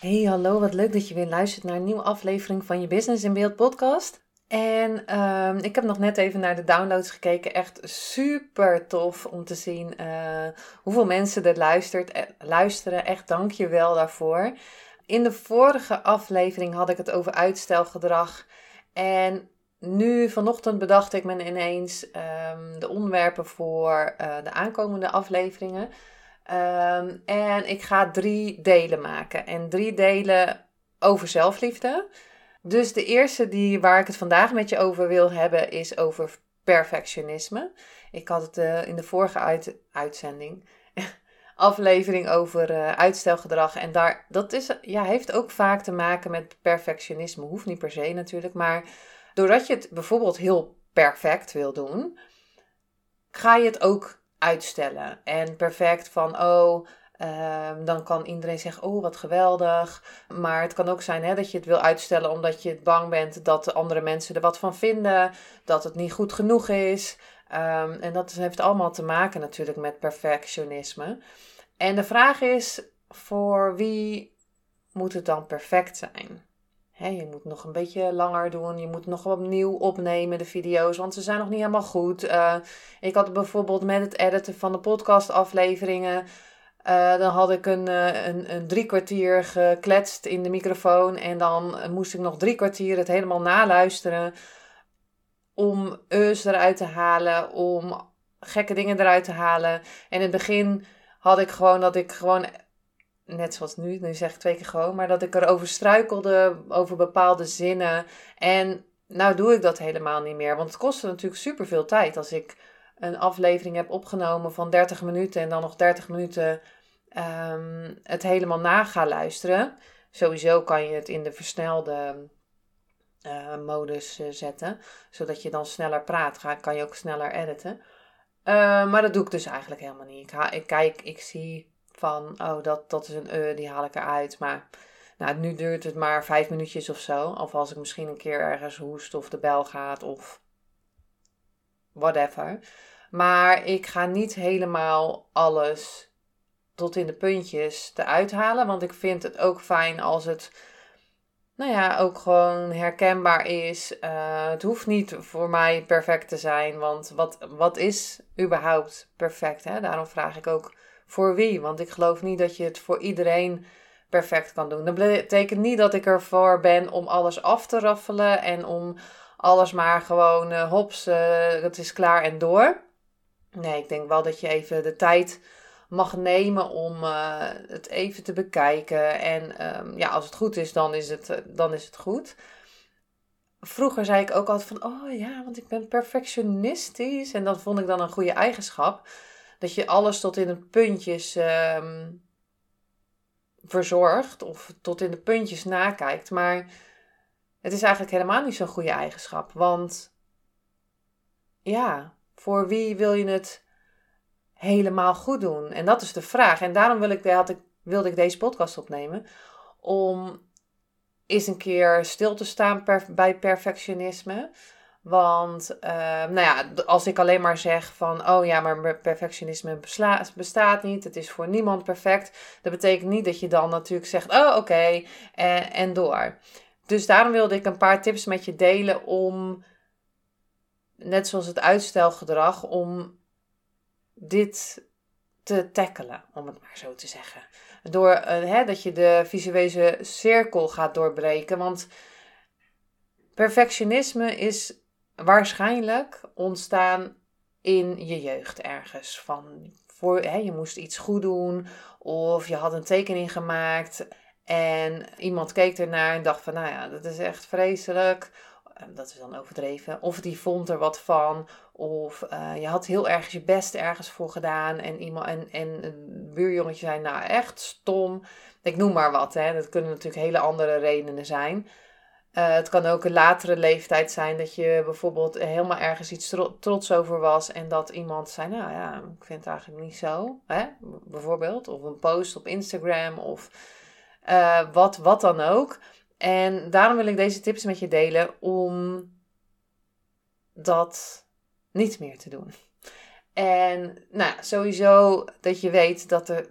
Hey, hallo, wat leuk dat je weer luistert naar een nieuwe aflevering van je Business in Beeld podcast. En ehm, ik heb nog net even naar de downloads gekeken. Echt super tof om te zien uh, hoeveel mensen er luistert, eh, luisteren. Echt dank je wel daarvoor. In de vorige aflevering had ik het over uitstelgedrag. En nu vanochtend bedacht ik me ineens um, de onderwerpen voor uh, de aankomende afleveringen. Ehm, en ik ga drie delen maken. En drie delen over zelfliefde. Dus de eerste die, waar ik het vandaag met je over wil hebben is over perfectionisme. Ik had het uh, in de vorige uit, uitzending, aflevering over uh, uitstelgedrag. En daar, dat is, ja, heeft ook vaak te maken met perfectionisme. Hoeft niet per se natuurlijk. Maar doordat je het bijvoorbeeld heel perfect wil doen, ga je het ook uitstellen. En perfect van, oh, um, dan kan iedereen zeggen, oh, wat geweldig. Maar het kan ook zijn hè, dat je het wil uitstellen omdat je bang bent dat de andere mensen er wat van vinden. Dat het niet goed genoeg is. Um, en dat heeft allemaal te maken natuurlijk met perfectionisme. En de vraag is, voor wie moet het dan perfect zijn? Je moet nog een beetje langer doen. Je moet nog opnieuw opnemen, de video's, want ze zijn nog niet helemaal goed. Uh, ik had bijvoorbeeld met het editen van de podcastafleveringen. Uh, dan had ik een, uh, een, een, drie kwartier gekletst in de microfoon. En dan moest ik nog drie kwartier het helemaal naluisteren. Om eus eruit te halen, om gekke dingen eruit te halen. En in het begin had ik gewoon dat ik gewoon net zoals nu, nu zeg ik twee keer gewoon, maar dat ik erover struikelde, over bepaalde zinnen. En nou doe ik dat helemaal niet meer, want het kostte natuurlijk super veel tijd als ik een aflevering heb opgenomen van 30 minuten en dan nog 30 minuten um, het helemaal na ga luisteren. Sowieso kan je het in de versnelde uh, modus uh, zetten, zodat je dan sneller praat. Ga, kan je ook sneller editen. Uh, maar dat doe ik dus eigenlijk helemaal niet. Ik, ha, ik kijk, ik zie van, oh, dat, dat is een uh, die haal ik eruit. Maar nou, nu duurt het maar vijf minuutjes of zo. Of als ik misschien een keer ergens hoest of de bel gaat of whatever. Maar ik ga niet helemaal alles tot in de puntjes eruit halen. Want ik vind het ook fijn als het, nou ja, ook gewoon herkenbaar is. Uh, het hoeft niet voor mij perfect te zijn. Want wat, wat is überhaupt perfect? Hè? Daarom vraag ik ook voor wie. Want ik geloof niet dat je het voor iedereen perfect kan doen. Dat betekent niet dat ik ervoor ben om alles af te raffelen en om alles maar gewoon uh, hops, uh, het is klaar en door. Nee, ik denk wel dat je even de tijd mag nemen om uh, het even te bekijken. En um, ja, als het goed is, dan is het, dan is het goed. Vroeger zei ik ook altijd van, oh ja, want ik ben perfectionistisch. En dat vond ik dan een goede eigenschap dat je alles tot in de puntjes um, verzorgt of tot in de puntjes nakijkt. Maar het is eigenlijk helemaal niet zo'n goede eigenschap. Want ja, voor wie wil je het helemaal goed doen? En dat is de vraag. En daarom wil ik, had ik, wilde ik deze podcast opnemen. Om eens een keer stil te staan bij perfectionisme. Want uh, nou ja, als ik alleen maar zeg van, oh ja, maar perfectionisme bestaat niet, het is voor niemand perfect, dat betekent niet dat je dan natuurlijk zegt, oh oké, en, en door. Dus daarom wilde ik een paar tips met je delen om, net zoals het uitstelgedrag, om dit te tackelen, om het maar zo te zeggen. Door uh, hè, dat je de visuele cirkel gaat doorbreken, want perfectionisme is waarschijnlijk ontstaan in je jeugd ergens. Van voor, hè, je moest iets goed doen of je had een tekening gemaakt en iemand keek ernaar en dacht van, nou ja, dat is echt vreselijk. dat is dan overdreven. Of die vond er wat van. Of je had heel erg je best ergens voor gedaan. En, iemand, en, en een buurjongetje zei, nou echt stom. Ik noem maar wat. Hè. Dat kunnen natuurlijk hele andere redenen zijn. Uh, het kan ook een latere leeftijd zijn dat je bijvoorbeeld helemaal ergens iets trots over was en dat iemand zei, nou ja, ik vind het eigenlijk niet zo, hè? bijvoorbeeld. Of een post op Instagram of uh, wat, wat dan ook. En daarom wil ik deze tips met je delen om dat niet meer te doen. En nou, sowieso dat je weet dat er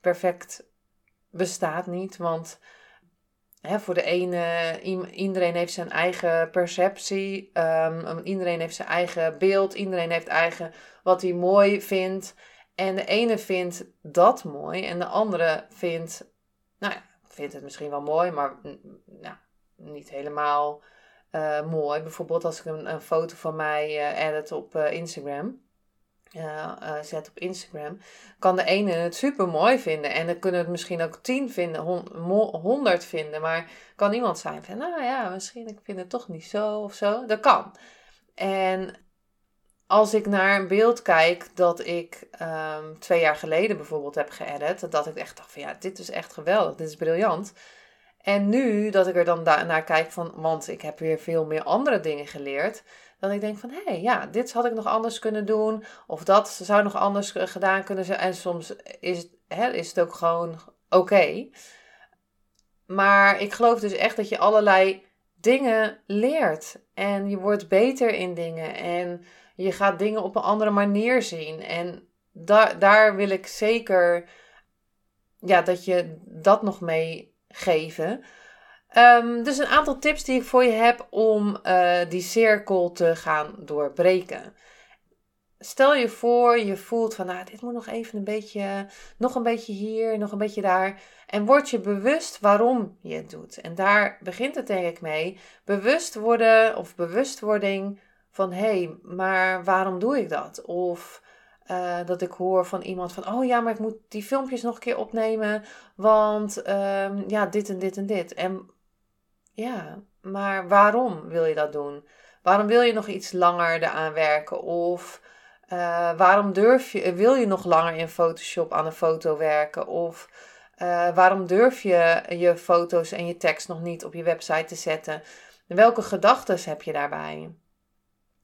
perfect bestaat niet, want voor de ene, iedereen heeft zijn eigen perceptie, um, iedereen heeft zijn eigen beeld, iedereen heeft eigen wat hij mooi vindt. En de ene vindt dat mooi en de andere vindt, nou ja, vindt het misschien wel mooi, maar nou, niet helemaal uh, mooi. Bijvoorbeeld als ik een, foto van mij uh, edit op uh, Instagram uh, zet op Instagram, kan de ene het super mooi vinden. En dan kunnen het misschien ook tien vinden, honderd vinden. Maar kan iemand zijn van, nou ja, misschien ik vind het toch niet zo of zo. Dat kan. En als ik naar een beeld kijk dat ik um, twee jaar geleden bijvoorbeeld heb geëdit, dat ik echt dacht van ja, dit is echt geweldig, dit is briljant. En nu dat ik er dan naar kijk van, want ik heb weer veel meer andere dingen geleerd, dat ik denk van, hé, hey, ja, dit had ik nog anders kunnen doen. Of dat zou nog anders gedaan kunnen zijn. En soms is het, hè, is het ook gewoon oké. Maar ik geloof dus echt dat je allerlei dingen leert. En je wordt beter in dingen. En je gaat dingen op een andere manier zien. En daar daar wil ik zeker ja, dat je dat nog mee geven. Um, dus een aantal tips die ik voor je heb om uh, die cirkel te gaan doorbreken. Stel je voor, je voelt van, nou, dit moet nog even een beetje, nog een beetje hier, nog een beetje daar. En word je bewust waarom je het doet. En daar begint het denk ik mee. Bewust worden of bewustwording van, hé, hey, maar waarom doe ik dat? Of uh, dat ik hoor van iemand van, oh ja, maar ik moet die filmpjes nog een keer opnemen, want um, ja, dit en dit en dit. En ja, maar waarom wil je dat doen? Waarom wil je nog iets langer eraan werken? Of uh, waarom durf je, wil je nog langer in Photoshop aan een foto werken? Of uh, waarom durf je je foto's en je tekst nog niet op je website te zetten? welke gedachten heb je daarbij?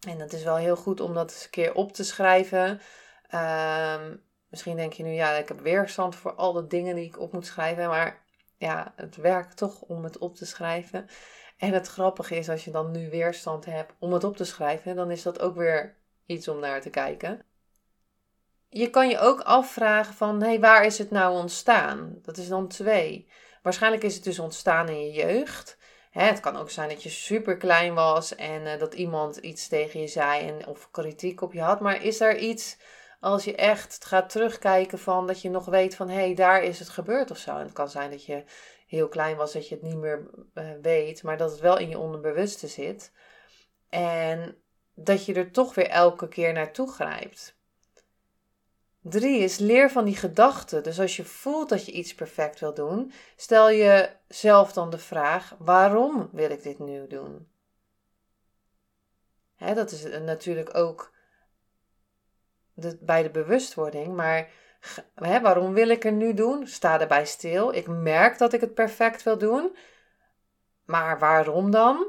En dat is wel heel goed om dat eens een keer op te schrijven. Uh, misschien denk je nu, ja, ik heb weerstand voor al de dingen die ik op moet schrijven. Maar ja, het werkt toch om het op te schrijven. En het grappige is, als je dan nu weerstand hebt om het op te schrijven, dan is dat ook weer iets om naar te kijken. Je kan je ook afvragen van, hey, waar is het nou ontstaan? Dat is dan twee. Waarschijnlijk is het dus ontstaan in je jeugd. Hè, het kan ook zijn dat je super klein was en uh, dat iemand iets tegen je zei en, of kritiek op je had. Maar is er iets als je echt gaat terugkijken van dat je nog weet van hé, hey, daar is het gebeurd of zo. En het kan zijn dat je heel klein was, dat je het niet meer uh, weet, maar dat het wel in je onderbewuste zit. En dat je er toch weer elke keer naartoe grijpt. Drie is leer van die gedachten. Dus als je voelt dat je iets perfect wil doen, stel je zelf dan de vraag: waarom wil ik dit nu doen? Hè, dat is natuurlijk ook bij de bewustwording. Maar hè, waarom wil ik er nu doen? Sta erbij stil. Ik merk dat ik het perfect wil doen. Maar waarom dan?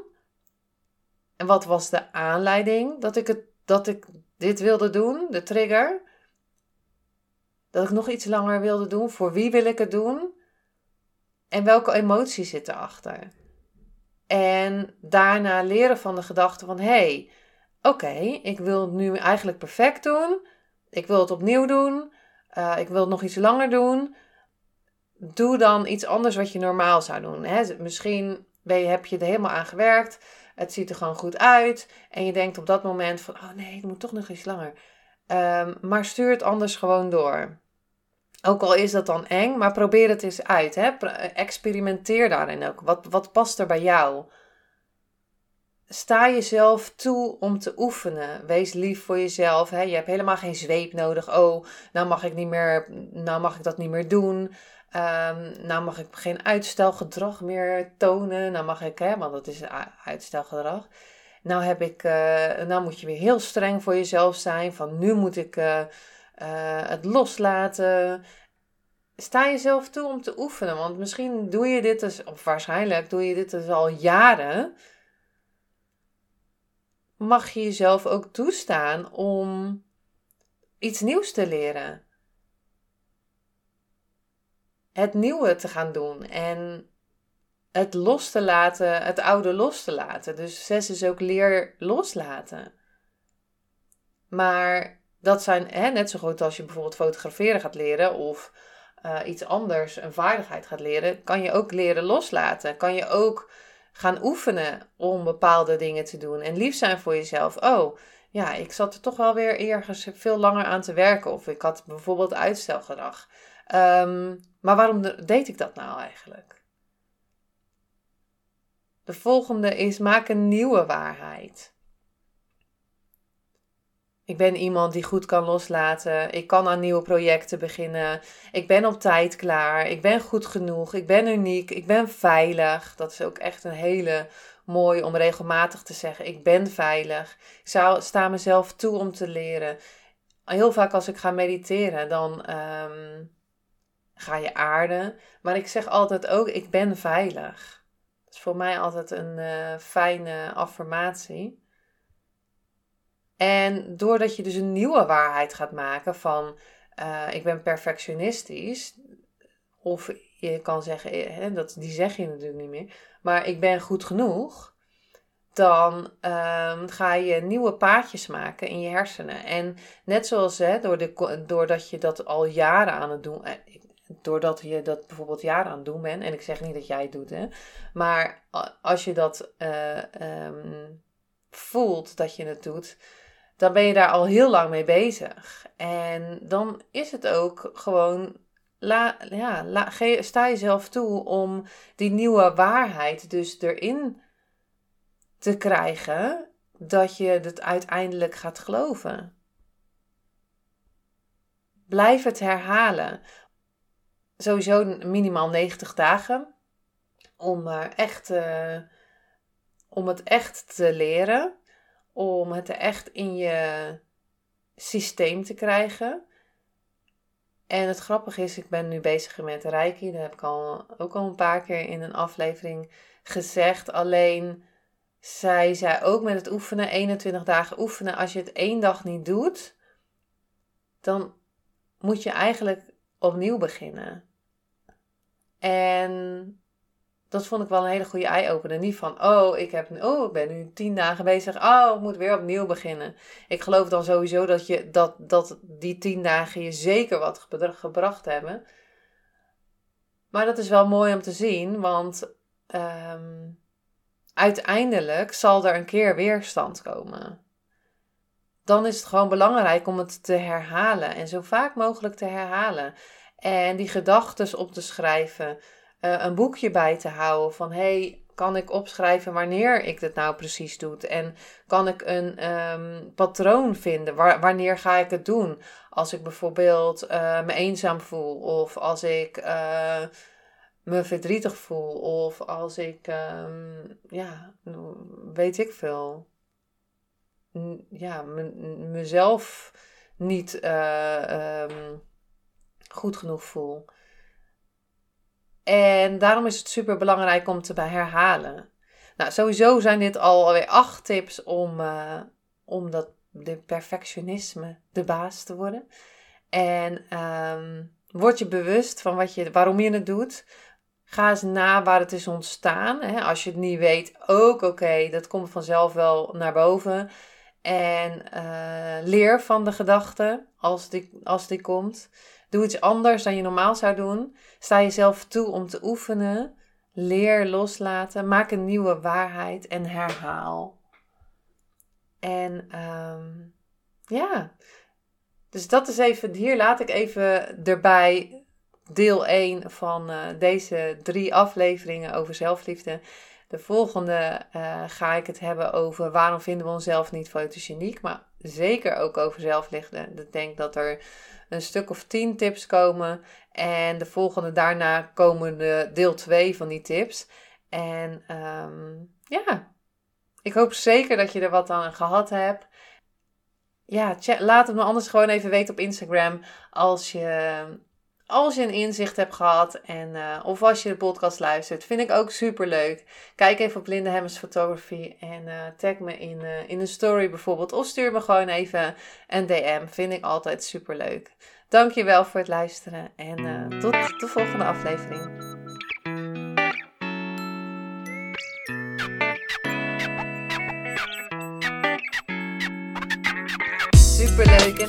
En wat was de aanleiding dat ik, het, dat ik dit wilde doen? De trigger? Dat ik nog iets langer wilde doen? Voor wie wil ik het doen? En welke emotie zit erachter? En daarna leren van de gedachte van... hé, hey, oké, ik wil het nu eigenlijk perfect doen... Ik wil het opnieuw doen. Uh, ik wil het nog iets langer doen. Doe dan iets anders wat je normaal zou doen. Hè? Misschien heb je er helemaal aan gewerkt. Het ziet er gewoon goed uit. En je denkt op dat moment van, oh nee, het moet toch nog iets langer. Um, maar stuur het anders gewoon door. Ook al is dat dan eng, maar probeer het eens uit. Hè? Experimenteer daarin ook. Wat, wat past er bij jou? Sta jezelf toe om te oefenen. Wees lief voor jezelf. Hè? Je hebt helemaal geen zweep nodig. Oh, nou mag ik niet meer, nou mag ik dat niet meer doen. Um, nou mag ik geen uitstelgedrag meer tonen. Nou mag ik, hè, want dat is uitstelgedrag. Nou, heb ik, uh, nou moet je weer heel streng voor jezelf zijn. Van nu moet ik uh, uh, het loslaten. Sta jezelf toe om te oefenen. Want misschien doe je dit dus, of waarschijnlijk doe je dit dus al jaren. Mag je jezelf ook toestaan om iets nieuws te leren het nieuwe te gaan doen en het los te laten, het oude los te laten. Dus zes is ook leer loslaten. Maar dat zijn hè, net zo goed als je bijvoorbeeld fotograferen gaat leren of uh, iets anders, een vaardigheid gaat leren, kan je ook leren loslaten. Kan je ook gaan oefenen om bepaalde dingen te doen en lief zijn voor jezelf. Oh, ja, ik zat er toch wel weer ergens veel langer aan te werken of ik had bijvoorbeeld uitstelgedrag. Um, maar waarom deed ik dat nou eigenlijk? De volgende is maak een nieuwe waarheid. Ik ben iemand die goed kan loslaten. Ik kan aan nieuwe projecten beginnen. Ik ben op tijd klaar. Ik ben goed genoeg. Ik ben uniek. Ik ben veilig. Dat is ook echt een hele mooie om regelmatig te zeggen. Ik ben veilig. Ik zou, sta mezelf toe om te leren. Heel vaak als ik ga mediteren, dan um, ga je aarden. Maar ik zeg altijd ook, ik ben veilig. Dat is voor mij altijd een uh, fijne affirmatie. En doordat je dus een nieuwe waarheid gaat maken van uh, ik ben perfectionistisch, of je kan zeggen, eh, hè, dat, die zeg je natuurlijk niet meer, maar ik ben goed genoeg, dan um, ga je nieuwe paadjes maken in je hersenen. En net zoals hè, door de, doordat je dat al jaren aan het doen, doordat je dat bijvoorbeeld jaren aan het doen bent, en ik zeg niet dat jij het doet, hè, maar als je dat um, voelt dat je het doet, dan ben je daar al heel lang mee bezig. En dan is het ook gewoon, la, ja, la, ge, sta jezelf toe om die nieuwe waarheid dus erin te krijgen, dat je het uiteindelijk gaat geloven. Blijf het herhalen sowieso minimaal 90 dagen om, echt, uh, om het echt te leren. Om het echt in je systeem te krijgen. En het grappige is, ik ben nu bezig met Reiki. Dat heb ik al, ook al een paar keer in een aflevering gezegd. Alleen, zij zei ook met het oefenen, 21 dagen oefenen. Als je het één dag niet doet, dan moet je eigenlijk opnieuw beginnen. En dat vond ik wel een hele goede eye-opener. Niet van, oh ik, heb, oh, ik ben nu tien dagen bezig. Oh, ik moet weer opnieuw beginnen. Ik geloof dan sowieso dat, je, dat, dat die tien dagen je zeker wat gebracht hebben. Maar dat is wel mooi om te zien, want ehm, uiteindelijk zal er een keer weerstand komen. Dan is het gewoon belangrijk om het te herhalen en zo vaak mogelijk te herhalen. En die gedachten op te schrijven. Uh, een boekje bij te houden van hey, kan ik opschrijven wanneer ik het nou precies doe? En kan ik een um, patroon vinden? wanneer ga ik het doen? Als ik bijvoorbeeld uh, me eenzaam voel, of als ik uh, me verdrietig voel, of als ik, um, ja, weet ik veel. Ja, mezelf niet. Um, goed genoeg voel. En daarom is het super belangrijk om te herhalen. Nou, sowieso zijn dit alweer acht tips om, uh, om dat perfectionisme de baas te worden. En um, word je bewust van wat je, waarom je het doet. Ga eens na waar het is ontstaan. Hè. Als je het niet weet, ook oké, dat komt vanzelf wel naar boven. En uh, leer van de gedachte als die, als die komt. Doe iets anders dan je normaal zou doen. Sta jezelf toe om te oefenen. Leer loslaten. Maak een nieuwe waarheid en herhaal. En um, ja, dus dat is even, hier laat ik even erbij deel 1 van uh, deze drie afleveringen over zelfliefde. De volgende uh, ga ik het hebben over waarom vinden we onszelf niet fotogeniek. Maar zeker ook over zelfliefde. Ik denk dat er een stuk of tien tips komen. En de volgende daarna komen de deel 2 van die tips. En ehm, ja, ik hoop zeker dat je er wat aan gehad hebt. Ja, laat het me anders gewoon even weten op Instagram als je, als je een inzicht hebt gehad. En, uh, of als je de podcast luistert. Vind ik ook super leuk. Kijk even op Linde Hemmers Photography en uh, tag me in, uh, in een story bijvoorbeeld. Of stuur me gewoon even een DM. Vind ik altijd super leuk. Dankjewel voor het luisteren en tot de volgende aflevering. Superleuk en